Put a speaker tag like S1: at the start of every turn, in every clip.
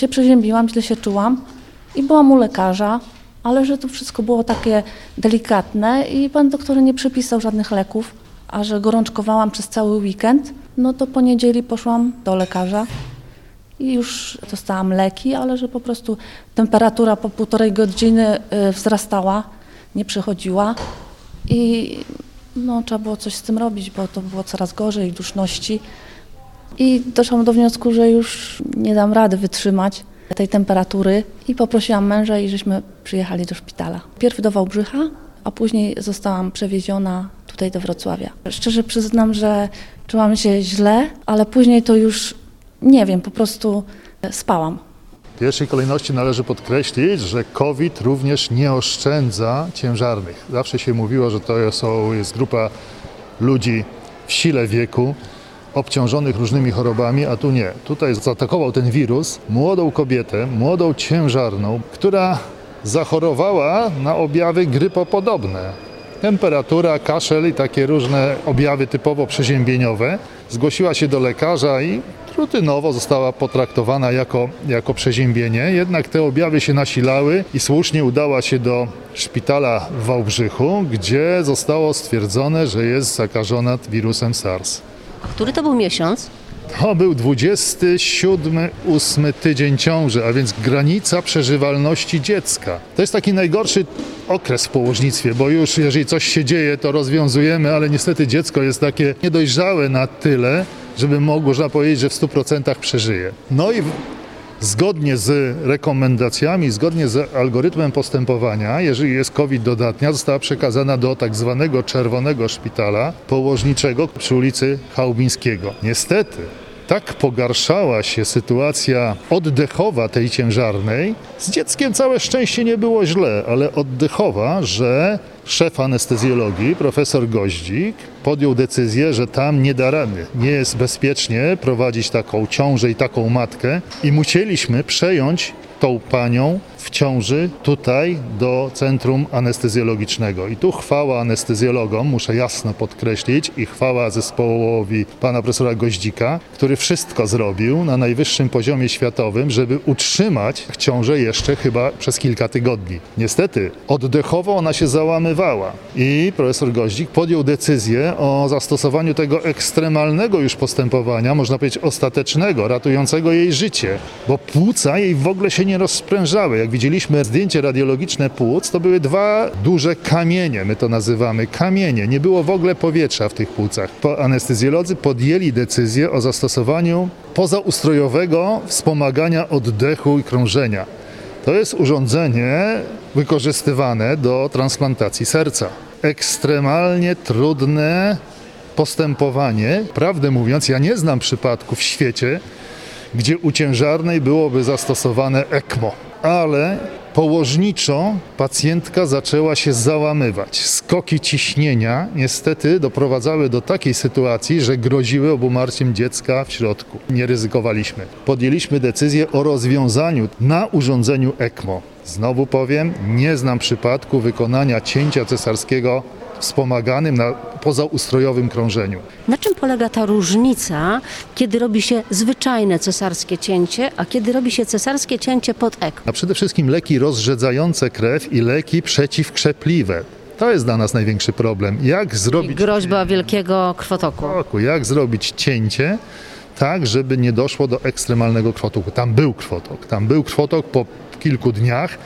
S1: się przeziębiłam, źle się czułam i byłam u lekarza, ale że to wszystko było takie delikatne i pan doktor nie przepisał żadnych leków, a że gorączkowałam przez cały weekend, no to po niedzieli poszłam do lekarza i już dostałam leki, ale że po prostu temperatura po półtorej godziny y, wzrastała, nie przychodziła i no, trzeba było coś z tym robić, bo to było coraz gorzej, duszności. I doszłam do wniosku, że już nie dam rady wytrzymać tej temperatury i poprosiłam męża i żeśmy przyjechali do szpitala. Pierw do Wałbrzycha, a później zostałam przewieziona tutaj do Wrocławia. Szczerze przyznam, że czułam się źle, ale później to już nie wiem, po prostu spałam.
S2: W pierwszej kolejności należy podkreślić, że COVID również nie oszczędza ciężarnych. Zawsze się mówiło, że to jest grupa ludzi w sile wieku, obciążonych różnymi chorobami, a tu nie. Tutaj zaatakował ten wirus młodą kobietę, młodą ciężarną, która zachorowała na objawy grypopodobne. Temperatura, kaszel i takie różne objawy typowo przeziębieniowe. Zgłosiła się do lekarza i rutynowo została potraktowana jako, jako przeziębienie, jednak te objawy się nasilały i słusznie udała się do szpitala w Wałbrzychu, gdzie zostało stwierdzone, że jest zakażona wirusem SARS.
S3: A który to był miesiąc?
S2: To był 27-8 tydzień ciąży, a więc granica przeżywalności dziecka. To jest taki najgorszy okres w położnictwie, bo już jeżeli coś się dzieje, to rozwiązujemy, ale niestety dziecko jest takie niedojrzałe na tyle, żeby mogło, można powiedzieć, że w 100% przeżyje. No i zgodnie z rekomendacjami, zgodnie z algorytmem postępowania, jeżeli jest COVID dodatnia, została przekazana do tak zwanego czerwonego szpitala położniczego przy ulicy Chałubińskiego. Niestety, tak pogarszała się sytuacja oddechowa tej ciężarnej. Z dzieckiem całe szczęście nie było źle, ale oddechowa, że szef anestezjologii, profesor Goździk, podjął decyzję, że tam nie da rady. Nie jest bezpiecznie prowadzić taką ciążę i taką matkę i musieliśmy przejąć tą panią w ciąży tutaj do centrum anestezjologicznego. I tu chwała anestezjologom, muszę jasno podkreślić, i chwała zespołowi pana profesora Goździka, który wszystko zrobił na najwyższym poziomie światowym, żeby utrzymać ciążę jeszcze chyba przez kilka tygodni. Niestety, oddechowo ona się załamywała i profesor Goździk podjął decyzję o zastosowaniu tego ekstremalnego już postępowania, można powiedzieć ostatecznego, ratującego jej życie, bo płuca jej w ogóle się nie rozprężały. Jak widzieliśmy zdjęcie radiologiczne płuc, to były dwa duże kamienie, my to nazywamy kamienie. Nie było w ogóle powietrza w tych płucach. Anestezjolodzy podjęli decyzję o zastosowaniu pozaustrojowego wspomagania oddechu i krążenia. To jest urządzenie wykorzystywane do transplantacji serca. Ekstremalnie trudne postępowanie. Prawdę mówiąc, ja nie znam przypadku w świecie, gdzie u ciężarnej byłoby zastosowane ECMO. Ale położniczo pacjentka zaczęła się załamywać. Skoki ciśnienia niestety doprowadzały do takiej sytuacji, że groziły obumarciem dziecka w środku. Nie ryzykowaliśmy. Podjęliśmy decyzję o rozwiązaniu na urządzeniu ECMO. Znowu powiem, nie znam przypadku wykonania cięcia cesarskiego wspomaganym na pozaustrojowym krążeniu.
S3: Na czym polega ta różnica, kiedy robi się zwyczajne cesarskie cięcie, a kiedy robi się cesarskie cięcie pod ECMO?
S2: A przede wszystkim leki rozrzedzające krew i leki przeciwkrzepliwe. To jest dla nas największy problem. Jak zrobić...
S3: Groźba wielkiego krwotoku.
S2: Jak zrobić cięcie, tak, żeby nie doszło do ekstremalnego krwotoku. Tam był krwotok. Tam był krwotok po kilku dniach.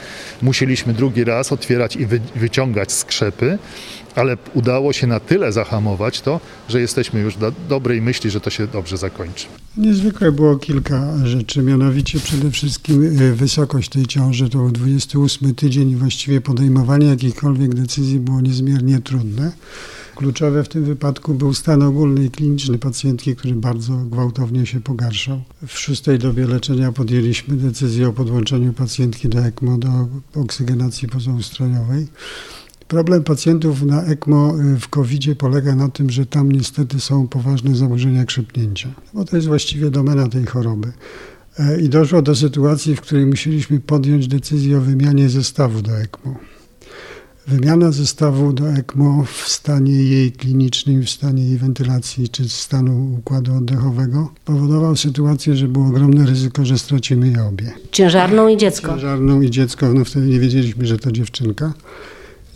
S2: Musieliśmy drugi raz otwierać i wy, wyciągać skrzepy, ale udało się na tyle zahamować to, że jesteśmy już do dobrej myśli, że to się dobrze zakończy.
S4: Niezwykle było kilka rzeczy, mianowicie przede wszystkim y, wysokość tej ciąży, to był 28 tydzień i właściwie podejmowanie jakichkolwiek decyzji było niezmiernie trudne. Kluczowe w tym wypadku był stan ogólny i kliniczny pacjentki, który bardzo gwałtownie się pogarszał. W szóstej dobie leczenia podjęliśmy decyzję o podłączeniu pacjentki do ECMO, do oksygenacji pozaustrojowej. Problem pacjentów na ECMO y, w covid polega na tym, że tam niestety są poważne zaburzenia krzepnięcia, bo to jest właściwie domena tej choroby. E, I doszło do sytuacji, w której musieliśmy podjąć decyzję o wymianie zestawu do ECMO. Wymiana zestawu do ECMO w stanie jej klinicznym, w stanie jej wentylacji czy stanu układu oddechowego powodował sytuację, że było ogromne ryzyko, że stracimy je obie.
S3: Ciężarną i dziecko.
S4: Ciężarną i dziecko, no wtedy nie wiedzieliśmy, że to dziewczynka.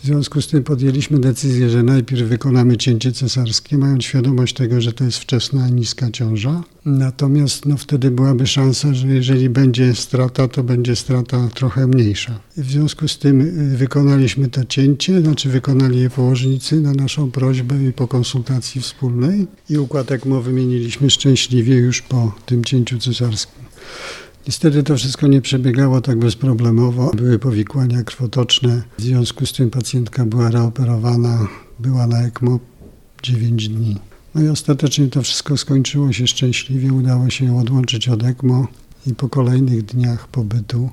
S4: W związku z tym podjęliśmy decyzję, że najpierw wykonamy cięcie cesarskie, mając świadomość tego, że to jest wczesna, niska ciąża. Natomiast no, wtedy byłaby szansa, że jeżeli będzie strata, to będzie strata trochę mniejsza. W związku z tym y, wykonaliśmy to cięcie, znaczy wykonali je położnicy na naszą prośbę i po konsultacji wspólnej. I układ ECMO wymieniliśmy szczęśliwie już po tym cięciu cesarskim. Niestety to wszystko nie przebiegało tak bezproblemowo. Były powikłania krwotoczne. W związku z tym pacjentka była reoperowana, była na ECMO 9 dni. No i ostatecznie to wszystko skończyło się szczęśliwie. Udało się ją odłączyć od ECMO i po kolejnych dniach pobytu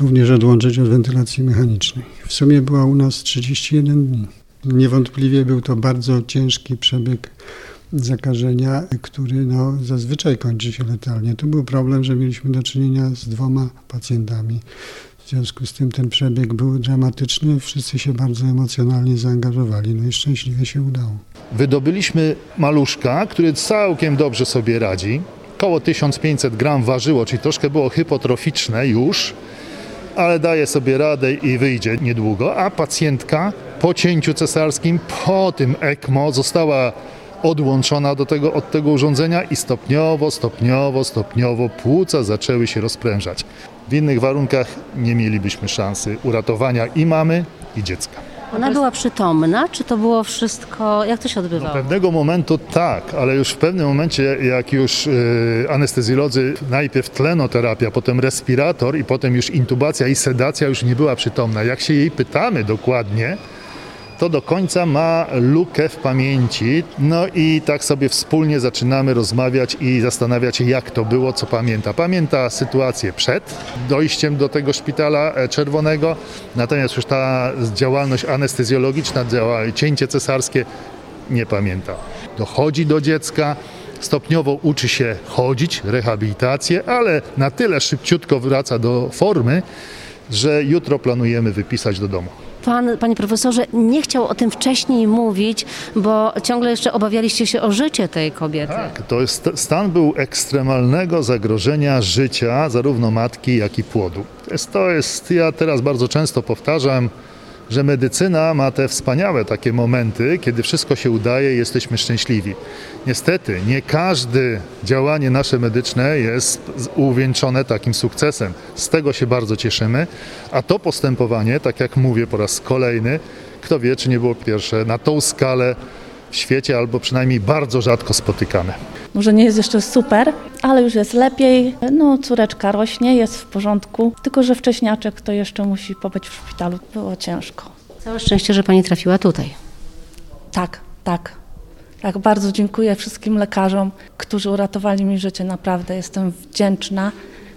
S4: również odłączyć od wentylacji mechanicznej. W sumie była u nas 31 dni. Niewątpliwie był to bardzo ciężki przebieg zakażenia, który no, zazwyczaj kończy się letalnie. Tu był problem, że mieliśmy do czynienia z dwoma pacjentami. W związku z tym ten przebieg był dramatyczny, wszyscy się bardzo emocjonalnie zaangażowali, no i szczęśliwie się udało.
S2: Wydobyliśmy maluszka, który całkiem dobrze sobie radzi. Koło 1500 gram ważyło, czyli troszkę było hypotroficzne już, ale daje sobie radę i wyjdzie niedługo. A pacjentka po cięciu cesarskim, po tym ECMO została odłączona do tego, od tego urządzenia i stopniowo, stopniowo, stopniowo płuca zaczęły się rozprężać. W innych warunkach nie mielibyśmy szansy uratowania i mamy, i dziecka.
S3: Ona była przytomna, czy to było wszystko, jak to się
S2: Do
S3: odbywało?
S2: pewnego momentu tak, ale już w pewnym momencie, jak już y, anestezjolodzy, najpierw tlenoterapia, potem respirator i potem już intubacja i sedacja już nie była przytomna. Jak się jej pytamy dokładnie, to do końca ma lukę w pamięci. No i tak sobie wspólnie zaczynamy rozmawiać i zastanawiać się, jak to było, co pamięta. Pamięta sytuację przed dojściem do tego szpitala e, czerwonego, natomiast już ta działalność anestezjologiczna, cięcie cesarskie nie pamięta. Dochodzi do dziecka, stopniowo uczy się chodzić, rehabilitację, ale na tyle szybciutko wraca do formy, że jutro planujemy wypisać do domu.
S3: Pan, panie profesorze, nie chciał o tym wcześniej mówić, bo ciągle jeszcze obawialiście się o życie tej kobiety.
S2: Tak, to jest, stan był ekstremalnego zagrożenia życia zarówno matki, jak i płodu. To jest, to jest, ja teraz bardzo często powtarzam, że medycyna ma te wspaniałe takie momenty, kiedy wszystko się udaje i jesteśmy szczęśliwi. Niestety, nie każde działanie nasze medyczne jest uwieńczone takim sukcesem. Z tego się bardzo cieszymy, a to postępowanie, tak jak mówię po raz kolejny, kto wie, czy nie było pierwsze na tą skalę w świecie, albo przynajmniej bardzo rzadko spotykane.
S1: Może nie jest jeszcze super, ale już jest lepiej. No, córeczka rośnie, jest w porządku, tylko że wcześniaczek to jeszcze musi pobyć w szpitalu. Było ciężko.
S3: Całe szczęście, że pani trafiła tutaj.
S1: Tak, tak. Tak, bardzo dziękuję wszystkim lekarzom, którzy uratowali mi życie. Naprawdę jestem wdzięczna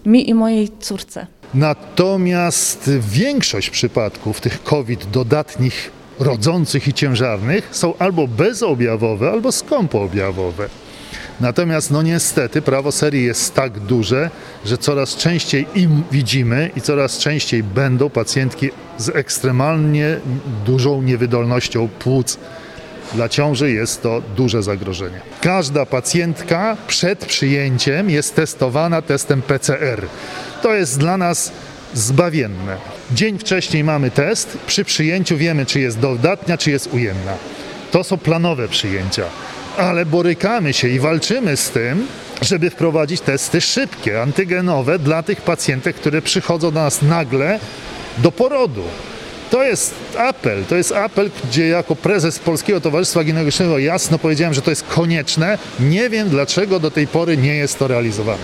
S1: mi i mojej córce.
S2: Natomiast większość przypadków tych COVID dodatnich, rodzących i ciężarnych są albo bezobjawowe, albo skąpoobjawowe. Natomiast no niestety prawo serii jest tak duże, że coraz częściej im widzimy i coraz częściej będą pacjentki z ekstremalnie dużą niewydolnością płuc. Dla ciąży jest to duże zagrożenie. Każda pacjentka przed przyjęciem jest testowana testem PCR. To jest dla nas zbawienne. Dzień wcześniej mamy test, przy przyjęciu wiemy, czy jest dodatnia, czy jest ujemna. To są planowe przyjęcia, ale borykamy się i walczymy z tym, żeby wprowadzić testy szybkie, antygenowe dla tych pacjentek, które przychodzą do nas nagle do porodu. To jest apel, to jest apel, gdzie jako prezes Polskiego Towarzystwa Ginekologicznego jasno powiedziałem, że to jest konieczne. Nie wiem dlaczego do tej pory nie jest to realizowane.